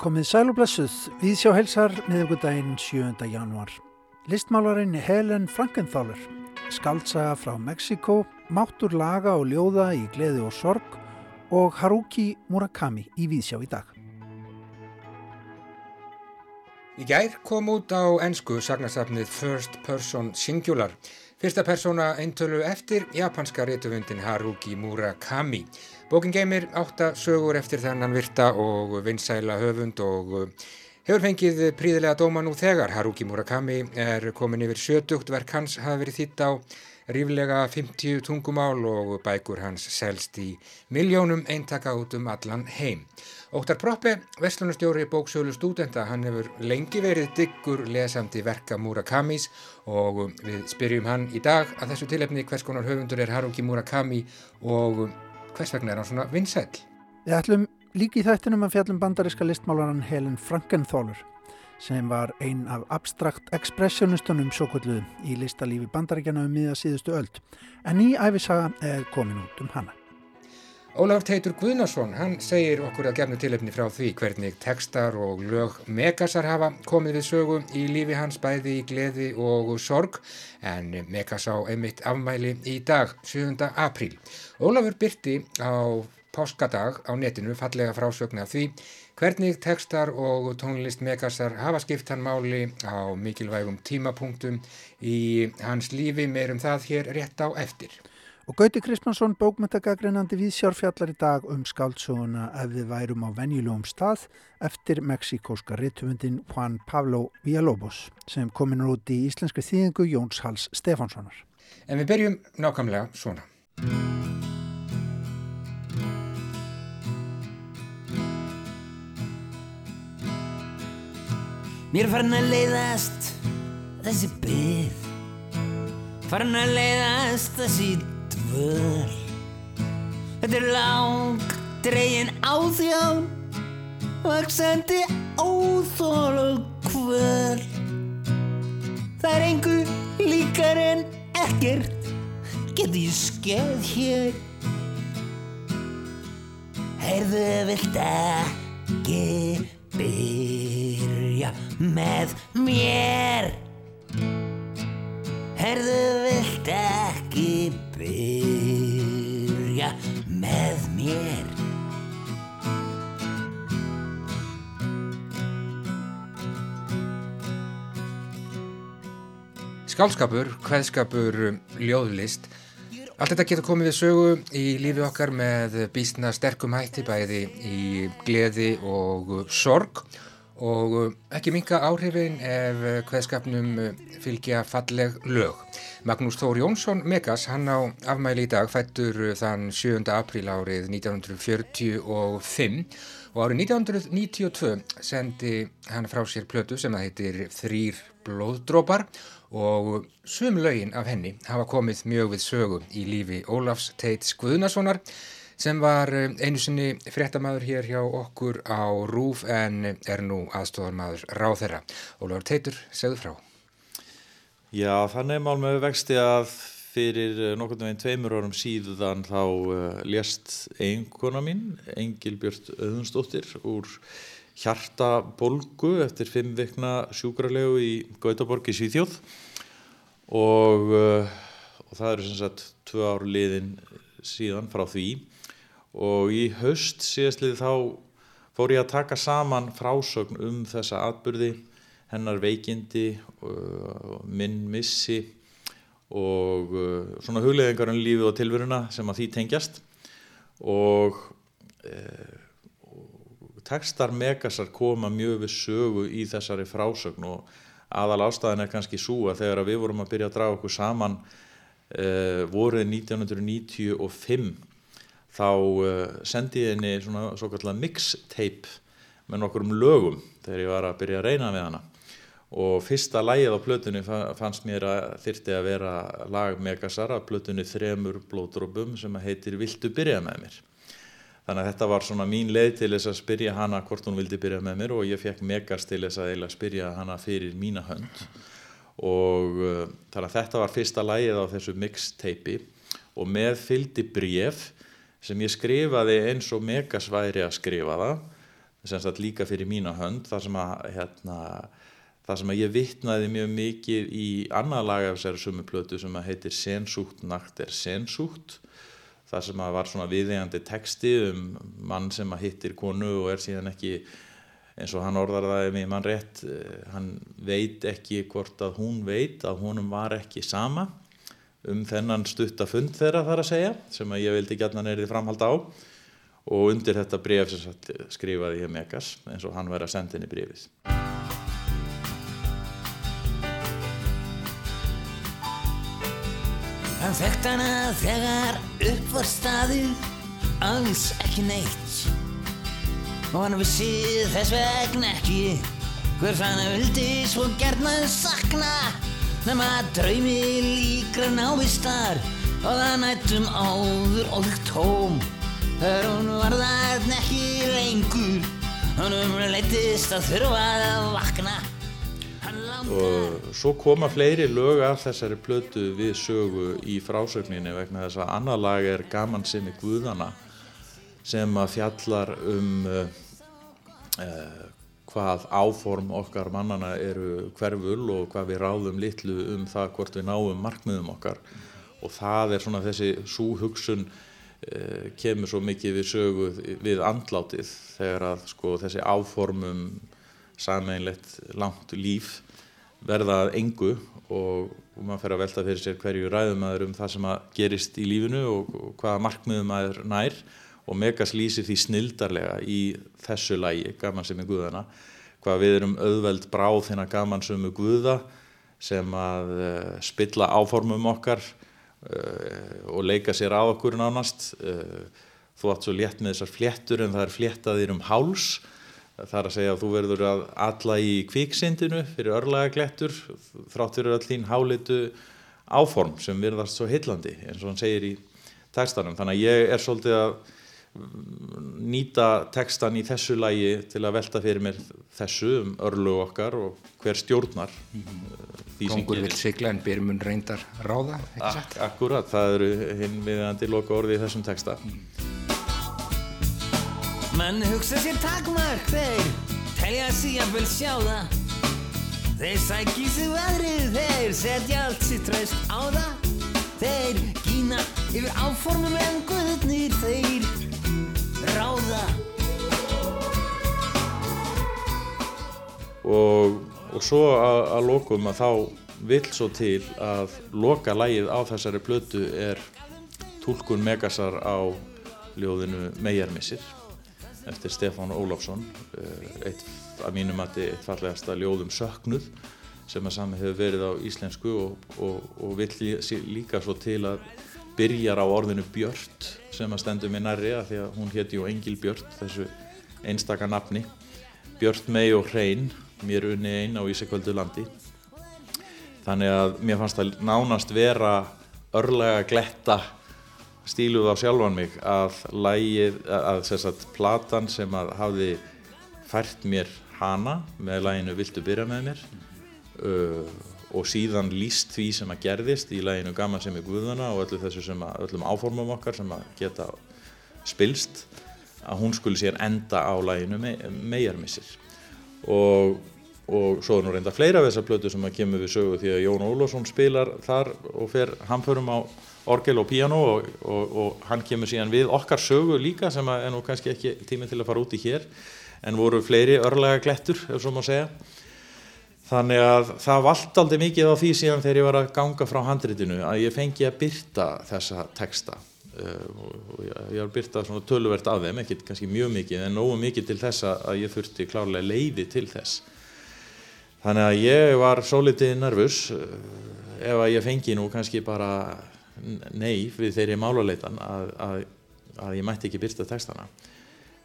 Komið sæl og blessuð, við sjá helsar miðugudaginn 7. januar. Listmálarinn Helen Frankenthaler, skaldsaga frá Mexiko, máttur laga og ljóða í gleði og sorg og Haruki Murakami í Víðsjá í dag. Í gær kom út á ennsku sagnasafnið First Person Singular. Fyrsta persóna eintölu eftir japanska réttuvundin Haruki Murakami. Bókin geymir átta sögur eftir þennan virta og vinsæla höfund og hefur fengið príðilega dóma nú þegar. Haruki Murakami er komin yfir sjötugt verk hans hafi verið þýtt á ríflega 50 tungumál og bækur hans selst í miljónum eintaka út um allan heim. Óttar Proppe, vestlunarstjóri bóksölu stúdenta, hann hefur lengi verið diggur lesandi verka Murakamis og við spyrjum hann í dag að þessu tilefni hvers konar höfundur er Haruki Murakami og hvers vegna er hann svona vinsæl? Við ætlum líki í þættinum að fjallum bandaríska listmálaran Helen Frankenthaler sem var ein af abstrakt expressionistunum sjókulluðu í listalífi bandaríkjana um miða síðustu öld en ný æfisaga er komin út um hana. Ólafur Teitur Guðnarsson, hann segir okkur að gefnu tilöfni frá því hvernig tekstar og lög Megasar hafa komið við sögu í lífi hans bæði í gleði og sorg en Megas á einmitt afmæli í dag, 7. apríl. Ólafur byrti á páskadag á netinu fallega frásögna því hvernig tekstar og tónlist Megasar hafa skipt hann máli á mikilvægum tímapunktum í hans lífi meirum það hér rétt á eftir. Og Gauti Kristmansson, bókmyndagagreinandi viðsjárfjallar í dag um skáldsöguna ef við værum á venjulegum stað eftir meksikóska rittumundin Juan Pablo Villalobos sem komin út í íslenski þýðingu Jóns Hals Stefánssonar. En við byrjum nákvæmlega svona. Mér farin að leiðast þessi byggð Farin að leiðast þessi dvöl Þetta er lang dregin áþján Vaksandi óþól og kvöl Það er engu líkar en ekkert Geti skeið hér. Heyrðu vilt ekki byrja með mér Herðu vilt ekki byrja með mér? Skálskapur, hveðskapur, ljóðlist. Allt þetta getur komið við sögu í lífi okkar með bísna sterkum hætti bæði í gleði og sorg. og ekki minga áhrifin ef hveðskapnum fylgja falleg lög. Magnús Þór Jónsson Megas, hann á afmæli í dag, fættur þann 7. apríl árið 1945 og árið 1992 sendi hann frá sér plötu sem það heitir Þrýr blóðdrópar og sum lögin af henni hafa komið mjög við sögu í lífi Ólafs Teits Guðnasonar sem var einu sinni fréttamaður hér hjá okkur á Rúf en er nú aðstofarmaður ráð þeirra. Ólafur Teitur, segðu frá. Já, þannig mál með vexti að fyrir nokkurnu veginn tveimur árum síðan þá uh, lést einkona mín, Engilbjörn Öðunstóttir úr hjartabolgu eftir fimm vikna sjúkrarlegu í Gautaborg í Svíþjóð og, og það eru sem sagt tvö ár liðin síðan frá því og í haust síðastlið þá fór ég að taka saman frásögn um þessa atbyrði hennar veikindi uh, minn missi og uh, svona hugleðingar um lífi og tilveruna sem að því tengjast. Og uh, tekstar Megasar koma mjög við sögu í þessari frásögn og aðal ástæðan er kannski svo að þegar við vorum að byrja að draga okkur saman uh, voruð 1995 þá uh, sendi ég henni svona svo kallar mixtape með nokkur um lögum þegar ég var að byrja að reyna við hana. Og fyrsta lægið á plötunni fannst mér að þyrti að vera lag Megasar að plötunni þremur blóðdrópum sem heitir Viltu byrja með mér? Þannig að þetta var svona mín leið til þess að spyrja hana hvort hún vildi byrja með mér og ég fekk Megas til þess að spyrja hana fyrir mína hönd. Og uh, þannig að þetta var fyrsta lægið á þessu mixteipi og með fylgdi bref sem ég skrifaði eins og Megas væri að skrifa það sem sagt líka fyrir mína hönd þar sem að hérna, þar sem að ég vittnaði mjög mikið í annað lag af þessari sumu plötu sem að heitir Sensúkt nakt er sensúkt þar sem að var svona viðeigandi texti um mann sem að hittir konu og er síðan ekki eins og hann orðar það ef ég mann rétt eh, hann veit ekki hvort að hún veit að honum var ekki sama um þennan stuttafund þeirra þar að segja sem að ég vildi gætna neyri framhald á. Og undir þetta bref sem sagt, skrifaði ég Megas eins og hann væri að senda inn í brefið. Hann þekkt hana þegar upp var staðið alls ekki neitt. Og hann vissi þess vegna ekki hvers hann vildi svo gerðna sakna nema draumi líkra návistar og það nættum áður og þig tóm. Þegar hún var þarna ekki lengur hann umleitist að þurfa að vakna. Og svo koma fleiri lög af þessari plötu við sögu í frásögninni vegna þess að annað lag er gaman sem í Guðana sem að fjallar um uh, uh, hvað áform okkar mannana eru hverful og hvað við ráðum litlu um það hvort við náum markmiðum okkar. Og það er svona þessi súhugsun uh, kemur svo mikið við sögu við andlátið þegar að sko þessi áformum sameinlegt langt líf verða engu og, og maður fer að velta fyrir sér hverju ræðum maður um það sem að gerist í lífinu og, og hvaða markmiðum maður nær og Megas lýsir því snildarlega í þessu lægi, gaman sem er guðana hvað við erum auðveld bráð þinna gaman sem er guða sem að uh, spilla áformum okkar uh, og leika sér á okkur nánast. Uh, þú átt svo létt með þessar fléttur en það er fléttaðir um háls. Það er að segja að þú verður að alla í kviksindinu fyrir örlaga glettur þrátt fyrir all þín hálitu áform sem virðast svo heillandi eins og hann segir í textanum. Þannig að ég er svolítið að nýta textan í þessu lægi til að velta fyrir mér þessu um örlug okkar og hver stjórnar því sem Kongur vil sigla en byrjum reyndar ráða? Ak Akkurat, það eru hinn viðandi loka orði í þessum texta. Menn hugsa sér takmark þeir telja sig að vel sjá það Þeir sæki sig veðrið þeir setja allt sitt traust á það. Þeir gína yfir áformum en guðnir þeir ráða. Og, og svo að, að lokum að þá vill svo til að loka lægið á þessari plötu er túlkun Megasar á ljóðinu Meijarmissir eftir Stefán Ólafsson eh, eitt af mínum mati eitt fallegasta ljóðum söknuð sem að sami hefur verið á íslensku og, og, og vill líka svo til að byrjar á orðinu Björt sem að stendur mér nærri að því að hún héti jú Engil Björt þessu einstaka nafni. Björt mei og hrein mér unni ein á Ísakvöldu landi. Þannig að mér fannst það nánast vera örlega gletta stíluð á sjálfan mig að lægið, að að platan sem að hafði fært mér hana með læginu Viltu byrja með mér uh, og síðan líst því sem að gerðist í læginu Gaman sem er Guðana og öllu þessu sem að, öllum áformum okkar sem að geta spilst að hún skuli sér enda á læginu me, Meijarmissir og, og svo er nú reynda fleira af þessar plötu sem að kemur við sögu því að Jón Ólafsson spilar þar og fer hamförum á orgel og píano og, og, og hann kemur síðan við okkar sögu líka sem að er nú kannski ekki tími til að fara út í hér en voru fleiri örlega glettur ef svo má segja þannig að það vald aldrei mikið á því síðan þegar ég var að ganga frá handritinu að ég fengi að byrta þessa texta. Uh, og ég, var að byrta svona töluvert af þeim, ekki kannski mjög mikið en nógu mikið til þess að ég þurfti klárlega leiði til þess. Þannig að ég var svolítið nervus uh, ef að ég fengi nú kannski bara nei við þeirri máluleitan að, að, að ég mætti ekki byrta textana.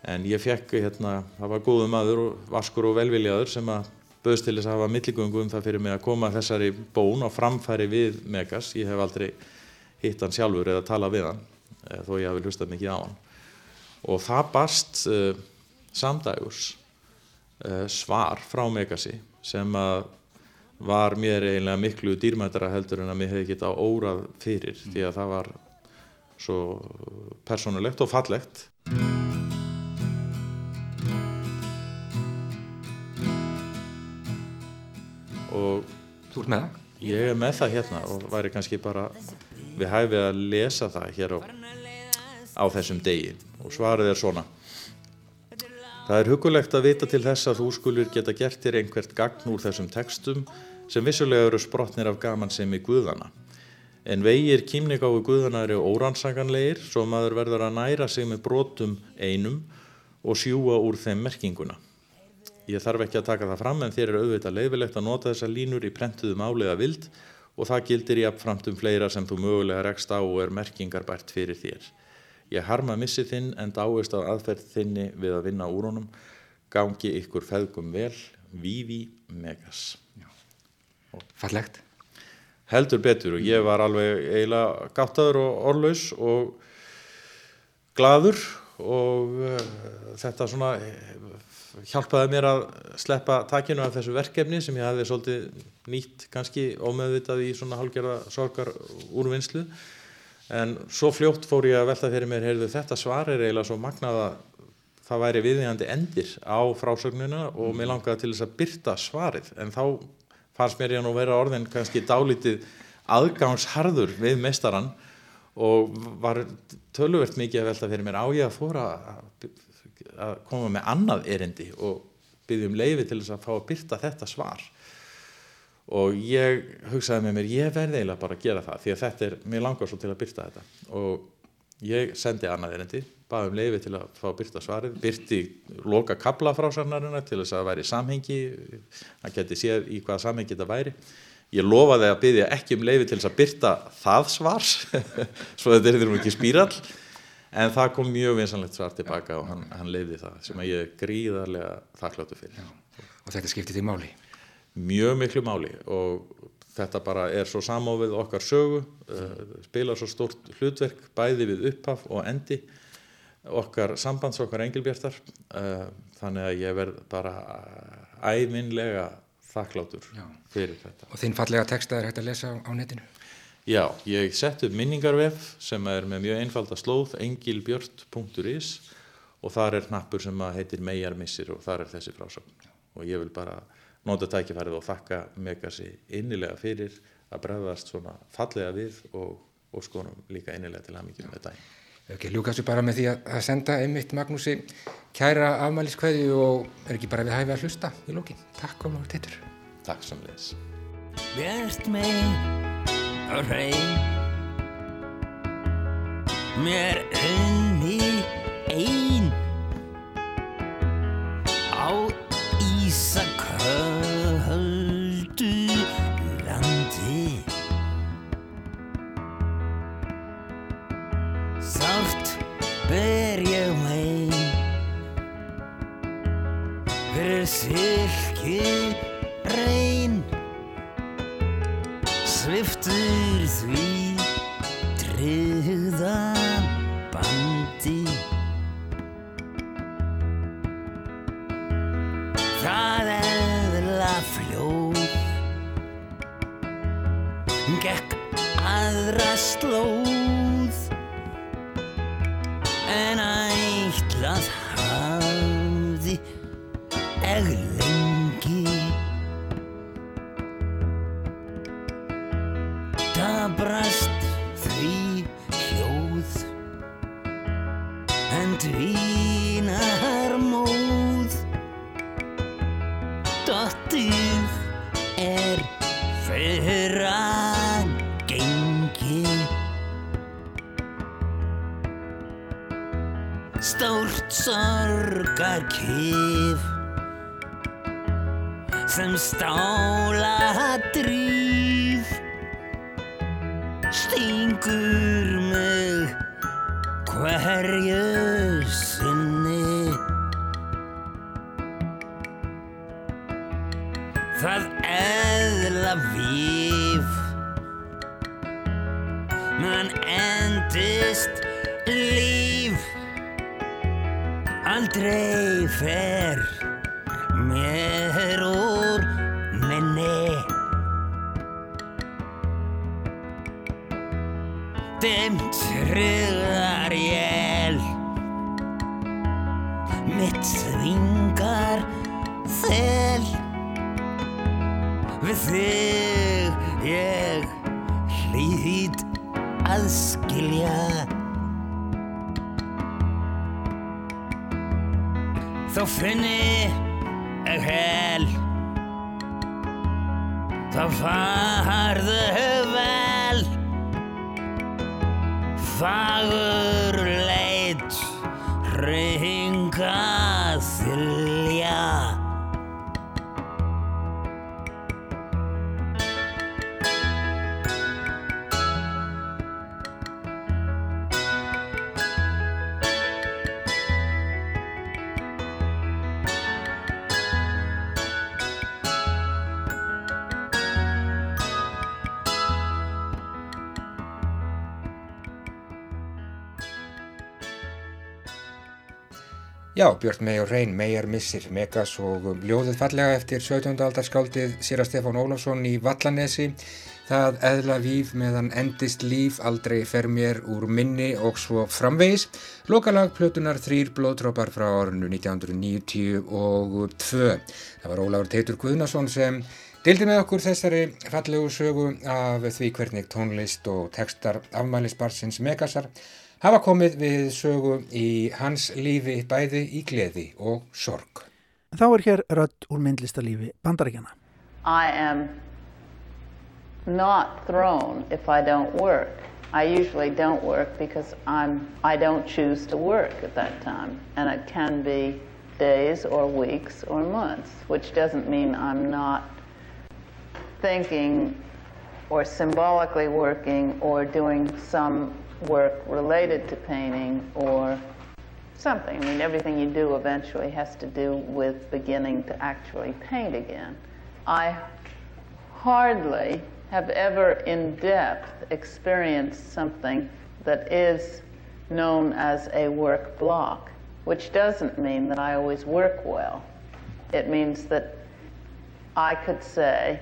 En ég fekk hérna, það var góðu maður og vaskur og velviljaður sem að bauðst til þess að hafa milligöngu um það fyrir mig að koma þessari bón á framfæri við Megas, ég hef aldrei hitt hann sjálfur eða talað við hann eh, þó ég hafi hlustað mikið á hann. Og það barst uh, samdægurs uh, svar frá Megasi sem að var mér eiginlega miklu dýrmættara heldur en að mér hefði getað órað fyrir því að það var svo persónulegt og fallegt Þú ert með það? ég er með það hérna og væri kannski bara við hæfið að lesa það hér á, á þessum degi og svarið er svona Það er hugulegt að vita til þess að þú skulur geta gert þér einhvert gagn úr þessum textum sem vissulega eru sprotnir af gaman sem í guðana. En vegir kýmningáu guðana eru órannsakanlegir svo maður verður að næra sig með brotum einum og sjúa úr þeim merkinguna. Ég þarf ekki að taka það fram en þér er auðvitað leiðilegt að nota þessa línur í prentuðu máliða vild og það gildir í apframt um fleira sem þú mögulega rekst á og er merkingarbært fyrir þér. Ég harma missi þinn en dáist á aðferð þinni við að vinna úr honum. Gangi ykkur feðgum vel, Vivi Megas. Fallegt. Heldur betur og ég var alveg eiginlega gáttaður og orðlaus og gladur og uh, þetta svona uh, hjálpaði mér að sleppa takinu af þessu verkefni sem ég hafði svolítið nýtt kannski ómeðvitað í svona hálgerða sorgar úrvinnslu. En svo fljótt fór ég að velta fyrir mér heyrðu þetta svar er eiginlega svo magnað að það væri viðjandi endir á frásögnuna og mér langaði til þess að byrta svarið. En þá fannst mér ég nú vera orðin kannski dálítið aðgangsharður við mestarann og var töluvert mikið að velta fyrir mér. Á ég að fóra að, að koma með annað erindi og byggði um leiði til þess að fá að byrta þetta svar. Og ég hugsaði með mér ég verði eiginlega bara að gera það því að þetta er, mér langar svo til að byrta þetta. Og ég sendi annað erindi baði um leiði til að fá að byrta svarið byrti loka kabla frá sannarina til þess að það væri samhengi hann geti séð í hvaða samhengi þetta væri. Ég lofaði að byggja ekki um leiði til þess að byrta það svar svo þetta er því ekki spírall en það kom mjög vinsanlegt svar tilbaka og hann, hann leiði það sem ég er gríðarlega þakkláttu fyrir Og þetta skiptir því máli. mjög miklu máli og þetta bara er svo samofið okkar sögu uh, spilar svo stórt hlutverk bæði við upphaf og endi okkar sambands okkar engilbjartar uh, þannig að ég verð bara æminlega þakkláttur Já. fyrir þetta Og þinn fallega texta er hægt að lesa á netinu. Já, ég sett upp minningarvef sem er með mjög einfalda slóð engilbjört.is og þar er hnappur sem að heitir megarmissir og þar er þessi frásögn og ég vil bara nota tækifærið og þakka Megasi innilega fyrir að bregðast svona fallega við og, og skonum líka innilega til aðmyggjum með daginn. Ef ekki ljúka svo bara með því að, senda einmitt Magnúsi kæra afmæliskveði og er ekki bara við hæfi að hlusta í lókin. Takk og lóður teitur. Takk samleiðis. Hrein. Mér unni ein Á ísaköldu landi. Sárt ber ég mig Fyrir silki reyn sviftur því Dimt röðar jél Mitt þvingar þel við þig. Ég hlýð að skilja. Þá finni ég hel. Þá farðu vel varen. Já, Björn og Reyn, Meyjar missir, Megas og ljóðið fallega eftir 17. aldarskáldið Sýra Stefán Ólafsson í Vallanesi. Það eðla víf meðan endist líf aldrei fer mér úr minni og svo framvegis. Lokalag plötunar þrýr blóðtrópar frá árunnu 1992. Það var Ólafur Teitur Guðnason sem dildi með okkur þessari fallegu sögu af því hvernig tónlist og textar afmælisbarsins Megasar hafa komið við sögu í hans lífi bæði í gleði og sorg. Þá er hér rödd úr myndlistalífi bandaríkjana. I am not thrown if I don't work. I usually don't work because I'm I don't choose to work at that time and it can be days or weeks or months which doesn't mean I'm not thinking or symbolically working or doing some work related to painting or something. I mean, everything you do eventually has to do with beginning to actually paint again. I hardly have ever in depth experienced something that is known as a work block, which doesn't mean that I always work well. It means that I could say,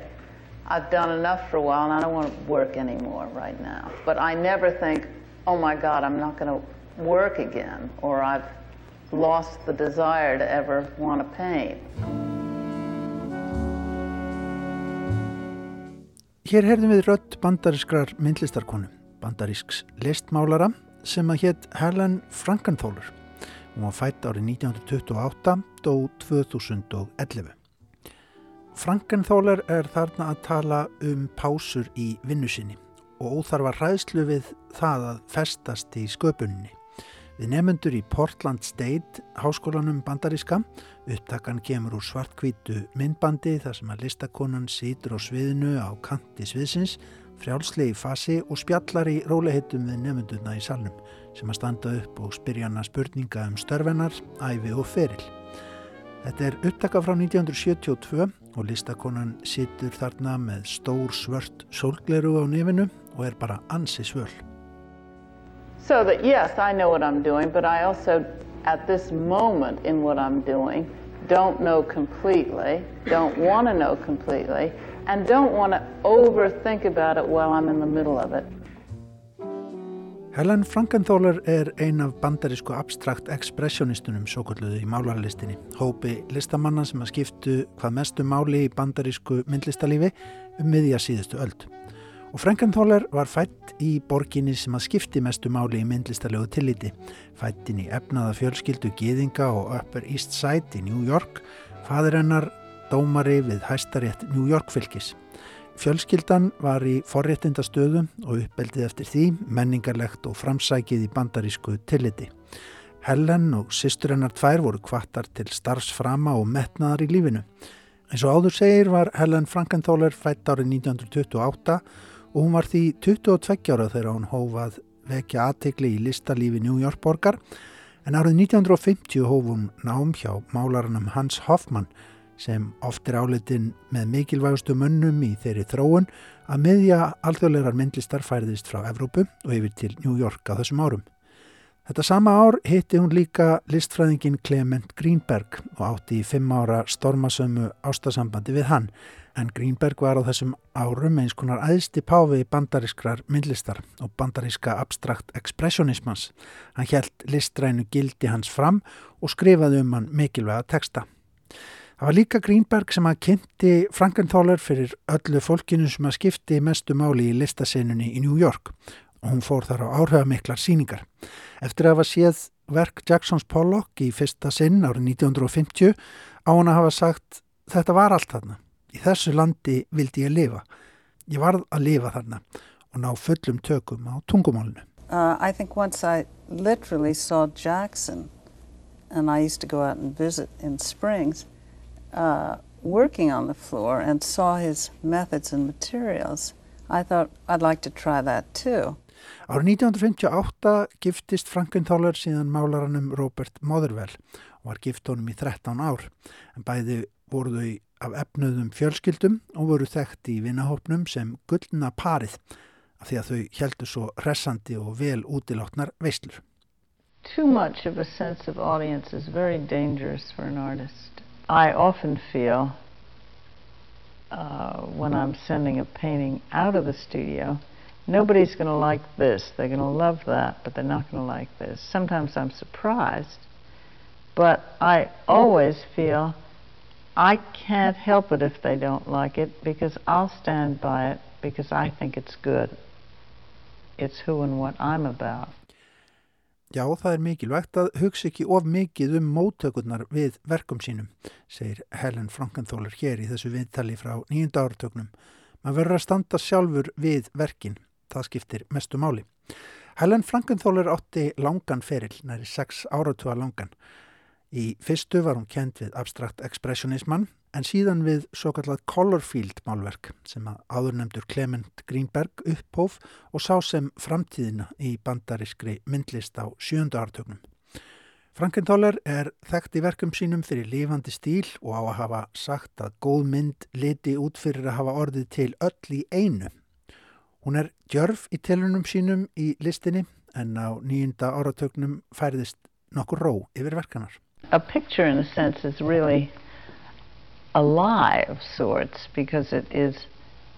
I've done enough for a while and I don't want to work anymore right now. But I never think, oh my God, I'm not going to work again, or I've lost the desire to ever want to paint. Hér herðum við rött bandarískrar myndlistarkonu, bandarísks listmálara sem að hétt Helen Frankenthaler. Hún var fætt árið 1928, dó 2011. Frankenthaler er þarna að tala um pásur í vinnu sinni og óþarfa hræðslu við það að festast í sköpunni. Við nefnendur í Portland State háskólanum bandaríska, upptakan kemur úr svartkvítu myndbandi þar sem að listakonan sýtur á sviðinu á kanti sviðsins, frjálslegi fasi og spjallar í róliheitum við nefnendurna í salnum sem að standa upp og spyrja hana spurninga um störfennar, æfi og feril. Þetta er upptaka frá 1972 og listakonan sýtur þarna með stór svört sólgleru á nefinu og er bara ansi svöl. So that yes, I know what I'm doing, but I also, at this moment in what I'm doing, don't know completely, don't want to know completely, and don't want to overthink about it while I'm in the middle of it. Helen Frankenthaler er ein af bandarísku abstrakt ekspressionistunum svo kalluðu í málarlistinni. Hópi listamanna sem að skiptu hvað mestu máli í bandarísku myndlistalífi um miðja síðustu öld. Og Frankenthaler var fætt í borginni sem að skipti mestu máli í myndlistarlegu tilliti. Fættin í efnaða fjölskyldu Gýðinga og Upper East Side í New York, fadir hennar dómari við hæstarétt New York fylgis. Fjölskyldan var í forréttindastöðu og uppeldið eftir því menningarlegt og framsækið í bandarísku tilliti. Helen og sýstur hennar tvær voru kvartar til starfsframa og metnaðar í lífinu. Eins og áður segir var Helen Frankenthaler fætt árið 1928 og hún var því 22 ára þegar hún hófað vekja aðtegli í listalífi New York borgar en árið 1950 hóf hún nám hjá málaranum Hans Hoffmann sem oft er áleitin með mikilvægustu mönnum í þeirri þróun að miðja alþjóðlegar myndlistar færðist frá Evrópu og yfir til New York á þessum árum. Þetta sama ár hitti hún líka listfræðingin Clement Greenberg og átti í fimm ára stormasömu ástasambandi við hann en Greenberg var á þessum árum eins konar aðsti páfi bandarískrar myndlistar og bandaríska abstrakt expressionismans. Hann hjælt listrænu gildi hans fram og skrifaði um hann mikilvæga texta. Það var líka Greenberg sem að kynnti Frankenthaler fyrir öllu fólkinu sem að skipti mestu máli í listaseinunni í New York og hún fór þar á áhrifamiklar síningar. Eftir að hafa séð verk Jacksons Pollock í fyrsta sinn árið 1950 á hann að hafa sagt þetta var allt þarna. Í þessu landi vildi ég lifa. Ég varð að lifa þarna og ná fullum tökum á tungumálinu. Uh, I think once I literally saw Jackson and I used to go out and visit in Springs uh, working on the floor and saw his methods and materials, I thought I'd like to try that too. Árið 1958 giftist Frankenthaler síðan málaranum Robert Motherwell og var gift honum í 13 ár en bæði voru þau af efnuðum fjölskyldum og voru þekkt í vinnahopnum sem gullna parið af því að þau heldur svo resandi og vel útilátnar veislur. Too much of a sense of audience is very dangerous for an artist. I often feel uh, when I'm sending a painting out of the studio, nobody's going to like this. They're going to love that, but they're not going to like this. Sometimes I'm surprised, but I always feel I can't help it if they don't like it because I'll stand by it because I think it's good. It's who and what I'm about. Já, það er mikilvægt að hugsa ekki of mikið um móttökurnar við verkum sínum, segir Helen Frankenthaler hér í þessu viðtali frá nýjunda áratögnum. Man verður að standa sjálfur við verkin, það skiptir mestu máli. Helen Frankenthaler átti langan ferill, næri sex áratuga langan. Í fyrstu var hún kent við abstrakt expressionisman en síðan við svo kallat Colorfield málverk sem að áðurnemdur Clement Greenberg upphóf og sá sem framtíðina í bandarískri myndlist á sjöndu ártögnum. Frankenthaler er þekkt í verkum sínum fyrir lifandi stíl og á að hafa sagt að góð mynd liti út fyrir að hafa orðið til öll í einu. Hún er djörf í telunum sínum í listinni en á nýjunda áratögnum færðist nokkur ró yfir verkanar. A picture in a sense is really alive of sorts because it is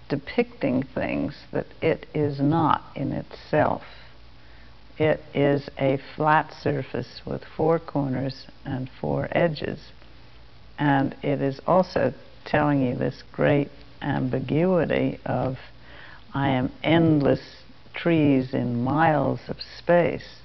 depicting things that it is not in itself. It is a flat surface with four corners and four edges. And it is also telling you this great ambiguity of I am endless trees in miles of space.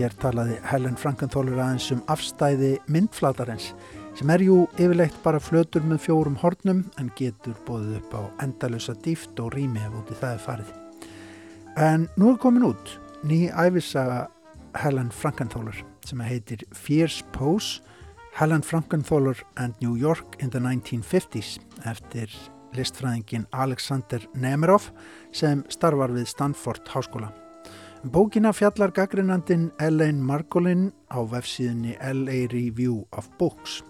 Hér talaði Helen Frankenthaler aðeins um afstæði myndflatarins sem er jú yfirleitt bara flötur með fjórum hornum en getur bóðið upp á endalösa dýft og rými ef úti það er farið. En nú er komin út ný æfisaga Helen Frankenthaler sem heitir Fierce Pose Helen Frankenthaler and New York in the 1950s eftir listfræðingin Alexander Nemiroff sem starfar við Stanford Háskóla. Bókina fjallar gaggrinandin Elaine Margolin á vefsíðinni LA Review of Books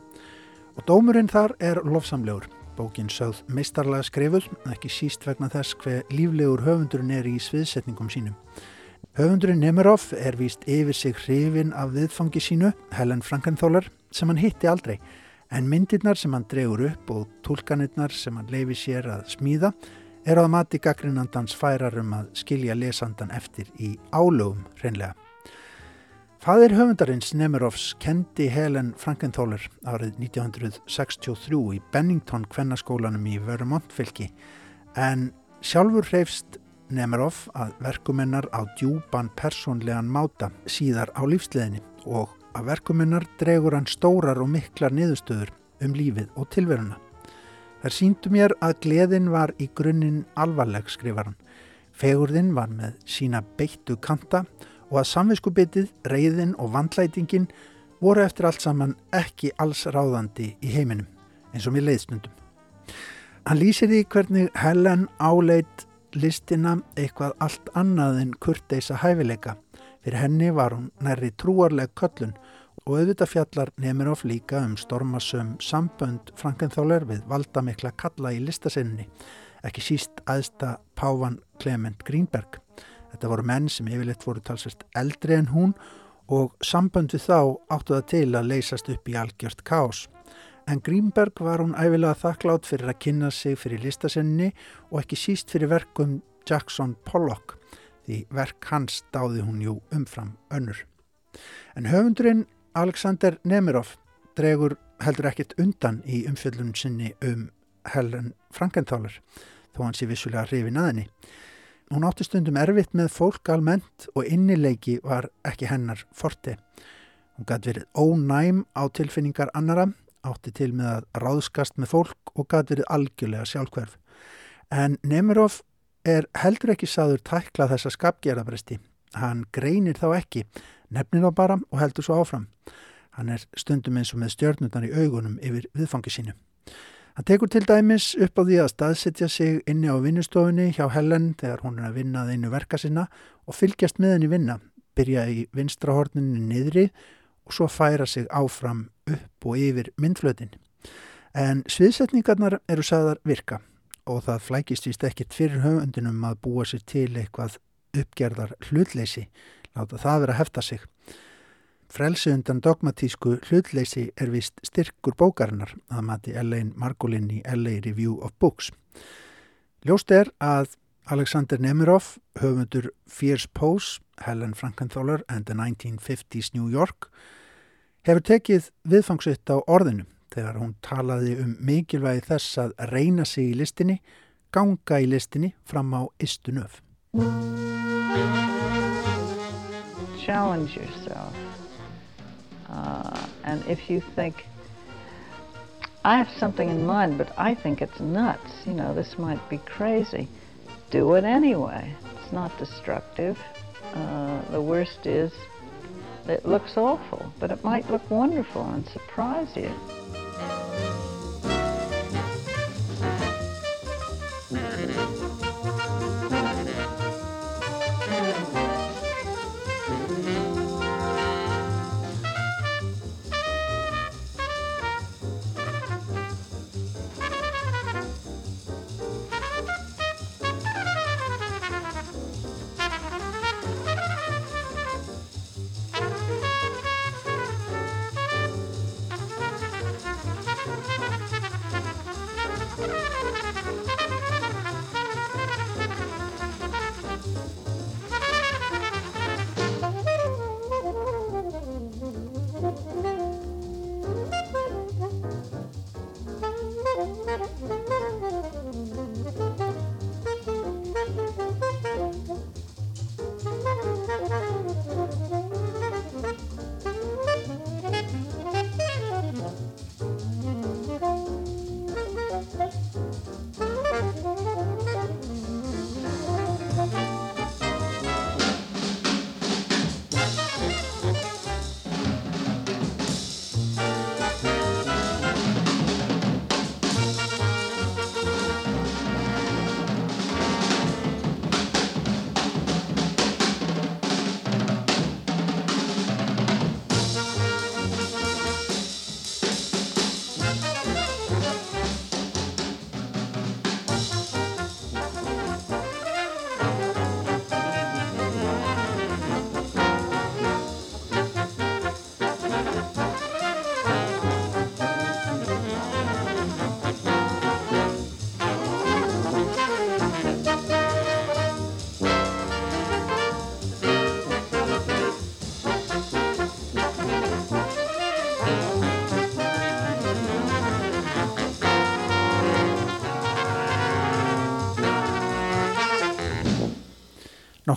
og dómurinn þar er lofsamlegur. Bókin sögð meistarlega skrifuð, ekki síst vegna þess hver líflegur höfundurinn er í sviðsetningum sínum. Höfundurinn Nemiroff er víst yfir sig hrifin af viðfangi sínu, Helen Frankenthaler, sem hann hitti aldrei, en myndirnar sem hann dregur upp og tólkanirnar sem hann leifi sér að smíða er að mati gaggrinandans færar um að skilja lesandan eftir í álögum reynlega. Fadir höfundarins Nemiroffs kendi Helen Frankenthaler árið 1963 í Bennington kvennaskólanum í Vermont-fylki en sjálfur hreifst Nemiroff að verkumennar á djúban persónlegan máta síðar á lífsleðinni og að verkumennar dregur hann stórar og miklar niðurstöður um lífið og tilveruna. Þar síndu mér að gleðin var í grunninn alvarleg, skrifar hann. Fegurðin var með sína beittu kanta og að samviskubitið, reyðin og vandlætingin voru eftir allt saman ekki alls ráðandi í heiminum, eins og mér leiðstundum. Hann lýsir því hvernig Helen áleit listina eitthvað allt annað en kurteisa hæfileika. Fyrir henni var hún nærri trúarleg köllun og auðvitað fjallar Nemiroff líka um stormasum sambönd Frankenthaler við valdamikla kalla í listasinninni, ekki síst aðsta Pávan Clement Greenberg. Þetta voru menn sem yfirleitt voru talsvist eldri en hún og sambönd við þá áttu það til að leysast upp í algjört kás. En Greenberg var hún æfilega þakklátt fyrir að kynna sig fyrir listasenni og ekki síst fyrir verkum Jackson Pollock því verk hans dáði hún jú umfram önnur. En höfundurinn Alexander Nemiroff dregur heldur ekkit undan í umfjöllun sinni um Helen Frankenthaler þó hann sé vissulega hrifin aðinni. Hún átti stundum erfitt með fólk almennt og innileiki var ekki hennar forti. Hún gæti verið ónæm á tilfinningar annara, átti til með að ráðskast með fólk og gæti verið algjörlega sjálfhverf. En Nemiroff er heldur ekki saður tækla þessa skapgerðabresti. Hann greinir þá ekki, nefnir þá bara og heldur svo áfram. Hann er stundum eins og með stjörnundar í augunum yfir viðfangi sínu. Hann tekur til dæmis upp á því að staðsetja sig inni á vinnustofunni hjá Helen þegar hún er að vinna að einu verka sinna og fylgjast með henni vinna, byrja í vinstrahorninu niðri og svo færa sig áfram upp og yfir myndflötin. En sviðsetningarnar eru sagðar virka og það flækist vist ekkert fyrir höfundinum að búa sér til eitthvað uppgerðar hlutleysi, láta það vera að hefta sig. Frelsi undan dogmatísku hlutleysi er vist styrkur bókarinnar að mati Elaine Margolin í LA Review of Books. Ljóst er að Alexander Nemiroff, höfundur Fierce Pose, Helen Frankenthaler and the 1950s New York, hefur tekið viðfangsitt á orðinu þegar hún talaði um mikilvægi þess að reyna sig í listinni, ganga í listinni fram á istunöf. Challenge yourself. Uh, and if you think, I have something in mind, but I think it's nuts, you know, this might be crazy, do it anyway. It's not destructive. Uh, the worst is it looks awful, but it might look wonderful and surprise you.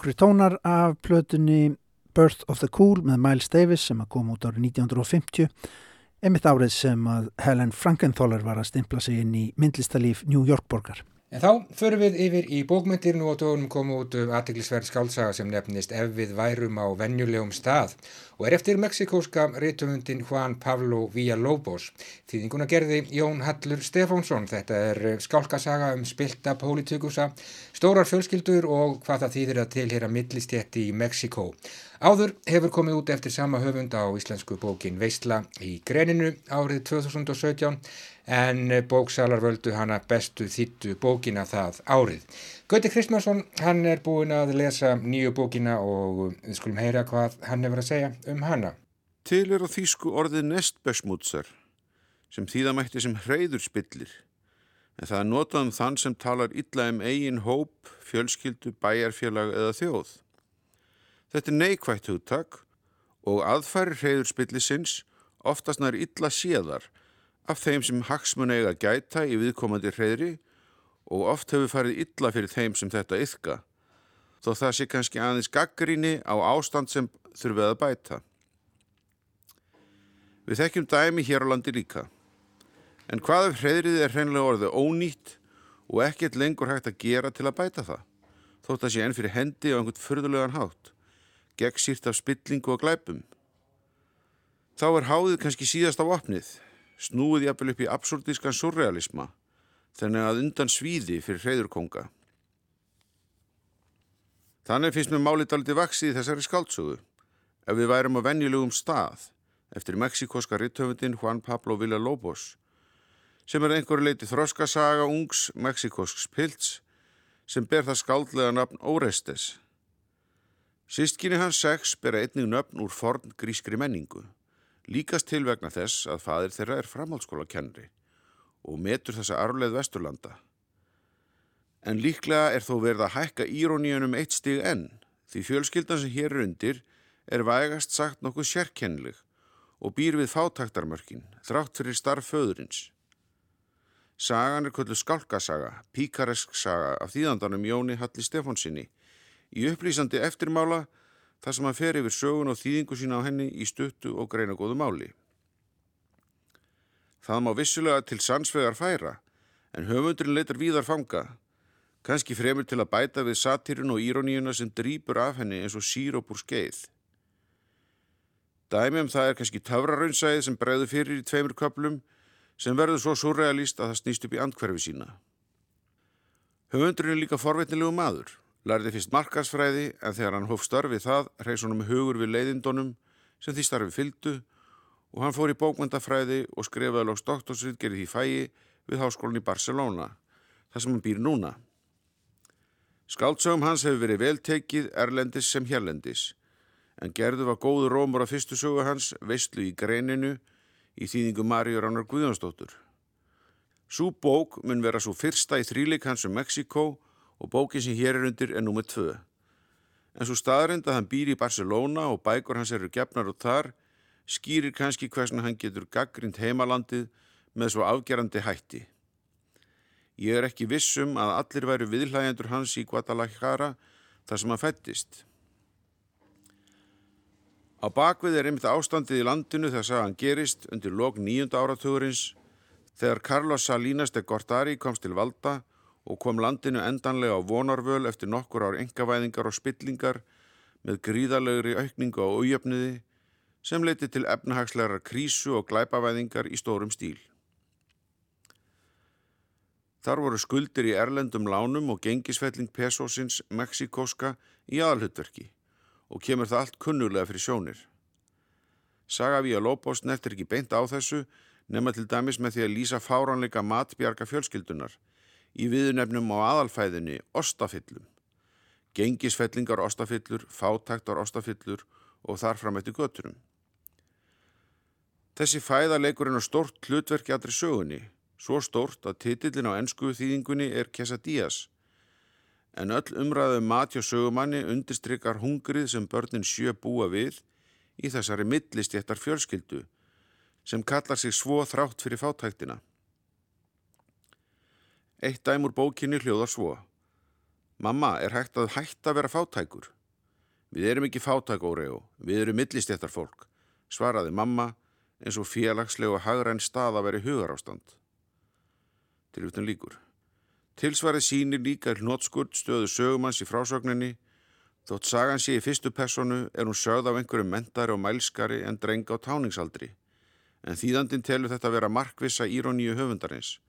Nokkri tónar af plötunni Birth of the Cool með Miles Davis sem að koma út árið 1950 einmitt árið sem að Helen Frankenthaler var að stimpla sig inn í myndlistalíf New York borgar. En þá förum við yfir í bókmyndir nú á tónum komu út um aðteglisverð skálsaga sem nefnist Ef við værum á venjulegum stað og er eftir meksikóska rítumundin Juan Pablo Villalobos. Þýðinguna gerði Jón Hallur Stefánsson. Þetta er skálkasaga um spilta pólitikusa, stórar fjölskyldur og hvað það þýðir að tilhera millistjætti í Meksikó. Áður hefur komið út eftir sama höfund á íslensku bókin Veistla í Greninu árið 2017 en bóksalar völdu hana bestu þýttu bókina það árið. Gauti Kristmansson, hann er búin að lesa nýju bókina og við skulum heyra hvað hann hefur að segja um hana. Til er á þýsku orðið nestbösmútsar sem þýðamætti sem hreyður spillir en það er notað um þann sem talar illa um eigin hóp, fjölskyldu, bæjarfélag eða þjóð. Þetta er neikvægt hugtak og aðfæri hreyðurspillisins oftast nær illa séðar af þeim sem hagsmun eiga gæta í viðkomandi hreyðri og oft hefur farið illa fyrir þeim sem þetta yfka, þó það sé kannski aðeins gaggríni á ástand sem þurfið að bæta. Við þekkjum dæmi hér á landi líka. En hvað ef hreyðrið er hreinlega orðið ónýtt og ekkert lengur hægt að gera til að bæta það, þótt að sé enn fyrir hendi á einhvern fyrðulegan hátt, gegn sírt af spillingu og glæpum. Þá er háðið kannski síðast á opnið, snúið jafnvel upp í absurdískan surrealisma, þannig að undan svíði fyrir hreyðurkonga. Þannig finnst mér málið aldrei vaksið í þessari skáltsögu, ef við værum á venjulegum stað, eftir mexikoska rittöfundin Juan Pablo Villalobos, sem er einhverju leiti þroskasaga ungs mexikosks pilts sem ber það skáldlega nafn Orestes. Sistkinni hans sex ber einnig nöfn úr forn grískri menningu, líkast til vegna þess að fadir þeirra er framhaldsskóla kennri og metur þessa arfleð vesturlanda. En líklega er þó verið að hækka íróníunum eitt stig enn, því fjölskyldan sem hér er undir er vægast sagt nokkuð sérkennileg og býr við fátaktarmörkin, þrátt fyrir starf föðurins. Sagan er kvöldu skálkasaga, píkaresk saga af þýðandanum Jóni Halli Stefánsinni, í upplýsandi eftirmála þar sem hann fer yfir sögun og þýðingu sína á henni í stuttu og greina góðu máli. Það má vissulega til sannsvegar færa, en höfundurinn leitar víðar fanga, kannski fremur til að bæta við satírun og íroníuna sem drýpur af henni eins og síróp úr skeið. Dæmi um það er kannski töfraraunsæðið sem bregður fyrir í tveimur köplum sem verður svo surrealist að það snýst upp í andkverfi sína. Höfundurinn er líka forvetnilegu maður, lærði fyrst markasfræði en þegar hann hóf starfið það reys honum hugur við leiðindunum sem því starfið fyldu og hann fór í bókmyndafræði og skrifaði lóks doktorsritgerið í fæi við háskólan í Barcelona, þar sem hann býr núna. Skáldsögum hans hefur verið veltekið erlendis sem hérlendis en gerðu var góðu rómur á fyrstu sögu hans veistlu í greininu í þýðingu Maríu Ránar Guðjónsdóttur. Sú bók mun vera svo fyrsta í þríleik hans um Mexiko og bókin sem hér er undir er nummið tvö. En svo staðrind að hann býr í Barcelona og bækur hans eru gefnar og þar skýrir kannski hversna hann getur gaggrind heimalandið með svo afgerandi hætti. Ég er ekki vissum að allir væri viðhlægjandur hans í Guadalajara þar sem hann fættist. Á bakvið er einmitt ástandið í landinu að hann gerist undir lok nýjunda áratugurins þegar Carlos Salinas de Gortari komst til valda og kom landinu endanlega á vonarvöl eftir nokkur ár engavæðingar og spillingar með gríðalegri aukningu á aujöfniði sem leiti til efnahagslegar krísu og glæpavæðingar í stórum stíl. Þar voru skuldir í erlendum lánum og gengisfelling pesósins Mexikoska í aðalhutverki og kemur það allt kunnulega fyrir sjónir. Saga Vía Lóbos neftir ekki beint á þessu nema til dæmis með því að lýsa fáránleika matbjarga fjölskyldunar í viðunefnum á aðalfæðinni ostafyllum. Gengisfellingar ostafyllur, fátaktar ostafyllur og þar fram eftir götturum. Þessi fæða leikurinn á stort hlutverki allri sögunni, svo stort að titillin á ennsku þýðingunni er Quesadillas en öll umræðu um mat hjá sögumanni undirstrykkar hungrið sem börnin sjö búa við í þessari millistjættar fjölskyldu sem kallar sig svo þrátt fyrir fátæktina. Eitt dæmur bókinni hljóðar svo. Mamma, er hægt að hægt að vera fátækur? Við erum ekki fátæk, Óreo, við erum millistjættar fólk, svaraði mamma eins og félagsleg og hagræn stað að vera hugar ástand. Til utan líkur. Tilsvarið sínir líka hlnótskurt stöðu sögumanns í frásögninni. Þótt sagan sé í fyrstu personu er hún sögð af einhverju mentari og mælskari en dreng á táningsaldri. En þýðandin telur þetta vera markvissa íróníu höfundarins.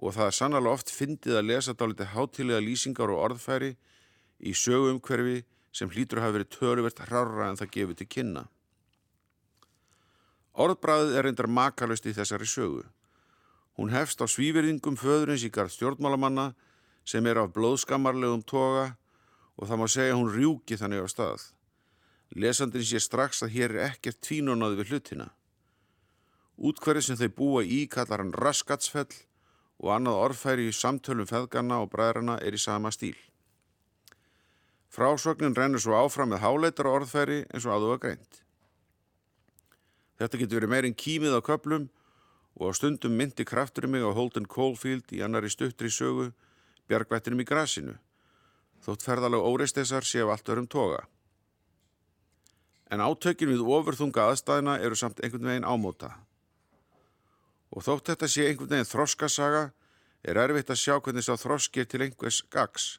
Og það er sannlega oft fyndið að lesa dálítið hátilega lýsingar og orðfæri í sögumhverfi sem hlýtur að hafa verið töruvert hrára en það gefið til kynna. Orðbræðið er reyndar makalust í þessari sögu. Hún hefst á svíverðingum föðurins í garð stjórnmálamanna sem er af blóðskammarlegum toga og það má segja hún rjúki þannig á stað. Lesandin sé strax að hér er ekkert tvínonaði við hlutina. Útkverði sem þau búa í kallar hann raskatsfell og annað orðfæri í samtölum feðgarna og bræðrana er í sama stíl. Frásögnin rennur svo áfram með háleitar orðfæri eins og aðuga greint. Þetta getur verið meirinn kímið á köplum og á stundum myndi kraftur mig á Holden Caulfield í annari stuttri sögu bjargvættinum í grasinu, þótt ferðalega óreistesar séu allt örum toga. En átökin við ofurþunga aðstæðina eru samt einhvern veginn ámóta. Og þótt þetta sé einhvern veginn þroskasaga er erfitt að sjá hvernig sá þroskir til einhvers gags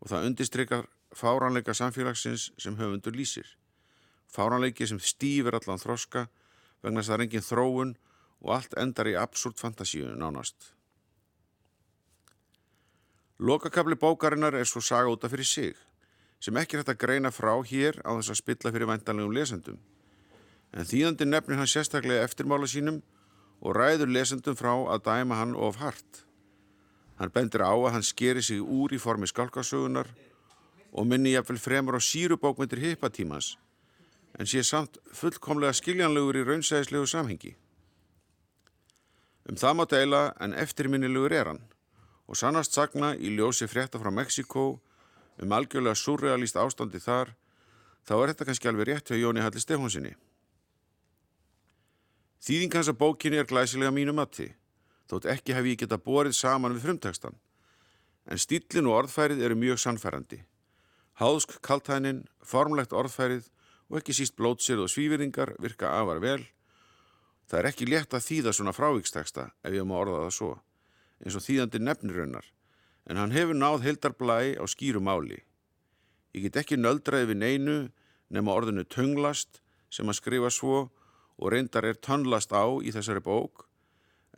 og það undistrykar fáranleika samfélagsins sem höfundur lýsir. Fáranleiki sem stýfir allan þroska vegna þess að það er engin þróun og allt endar í absúrt fantasíu nánast. Lokakabli bókarinnar er svo saga útaf fyrir sig, sem ekki er hægt að greina frá hér á þess að spilla fyrir væntanlegum lesendum. En þýðandi nefnir hann sérstaklega eftirmála sínum og ræður lesendum frá að dæma hann of hart. Hann bendir á að hann skeri sig úr í formi skálkasögunar og minni jafnvel fremur á sírubókmyndir hippatímans en sé samt fullkomlega skiljanlegur í raunsæðislegu samhengi. Um það má deila en eftirminnilegur er hann og sannast sagna í ljósi frétta frá Mexiko um algjörlega surrealist ástandi þar þá er þetta kannski alveg rétt hjá Jóni Halli Stefánsinni. Þýðing hans að bókinni er glæsilega mínu matti þótt ekki hef ég geta borið saman við frumtekstan en stílin og orðfærið eru mjög sannfærandi. Háðsk kaltænin, formlegt orðfærið og ekki síst blótsir og svífyrringar virka afar vel. Það er ekki létt að þýða svona frávíksteksta ef ég má orða það svo, eins og þýðandi nefnirunnar, en hann hefur náð heildarblæ á skýru máli. Ég get ekki nöldraði við neinu nema orðinu tunglast sem að skrifa svo og reyndar er tónlast á í þessari bók,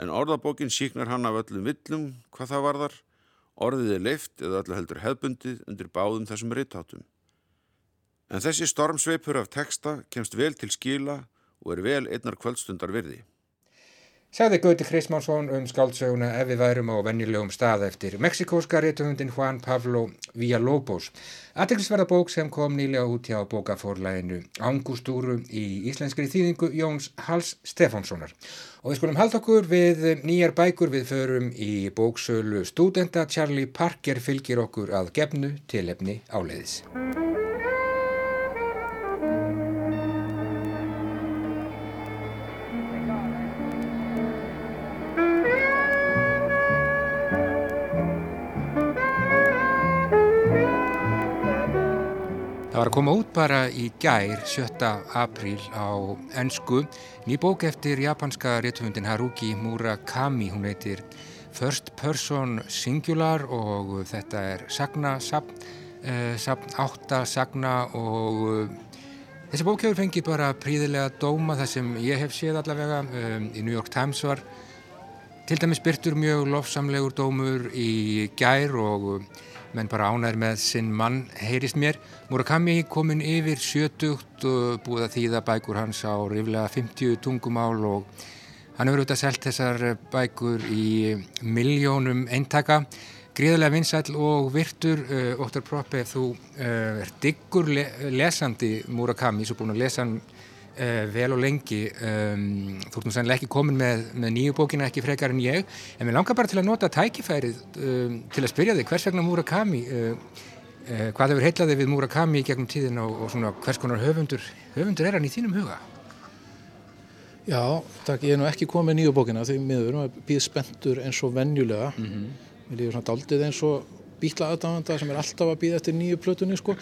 en orðabókin síknar hann af öllum villum hvað það varðar Orðið er leift eða öllu heldur hefbundið undir báðum þessum rittátum. En þessi stormsveipur af texta kemst vel til skila og er vel einnar kvöldstundar virði. Sagði Gauti Krismánsson um skáldsöguna ef við værum á vennilegum stað eftir meksikóska réttuhundin Juan Pablo Villalobos. Aðeinsverða bók sem kom nýlega út hjá bókaforlæginu Angustúru í íslenskri þýðingu Jóns Hals Stefánssonar. Og við skulum halda okkur við nýjar bækur við förum í bóksölu Studenta Charlie Parker fylgir okkur að gefnu tilefni áleiðis. Að koma út bara í gær 7. apríl á ennsku ný bók eftir japanska réttuhundin Haruki Murakami hún heitir First Person Singular og þetta er sagna sapn, eh, átta sagna og eh, þessi bók hefur fengið bara príðilega dóma þar sem ég hef séð allavega um, í New York Times var til dæmis byrtur mjög lofsamlegur dómur í gær og menn bara ánæður með sinn mann heyrist mér. Murakami komin yfir 70 og búið að þýða bækur hans á riflega 50 tungumál og hann hefur auðvitað selgt þessar bækur í miljónum eintaka. Gríðarlega vinsæl og virtur, uh, Óttar Proppe, þú uh, er diggur le lesandi Murakami, svo búin að lesa hann Uh, vel og lengi um, þú ert nú sannlega ekki komin með, með nýju bókina ekki frekar en ég en við langar bara til að nota tækifærið um, til að spyrja þig hvers vegna Murakami uh, hvað hefur heitlaði við Murakami gegnum tíðin og, og svona, hvers konar höfundur höfundur er hann í þínum huga? Já, takk, ég er nú ekki komið nýju bókina því miður, maður býð spentur eins og vennjulega mm -hmm. við lífum svona daldið eins og býtla aðdáðanda sem er alltaf að býða eftir nýju plötunni sko.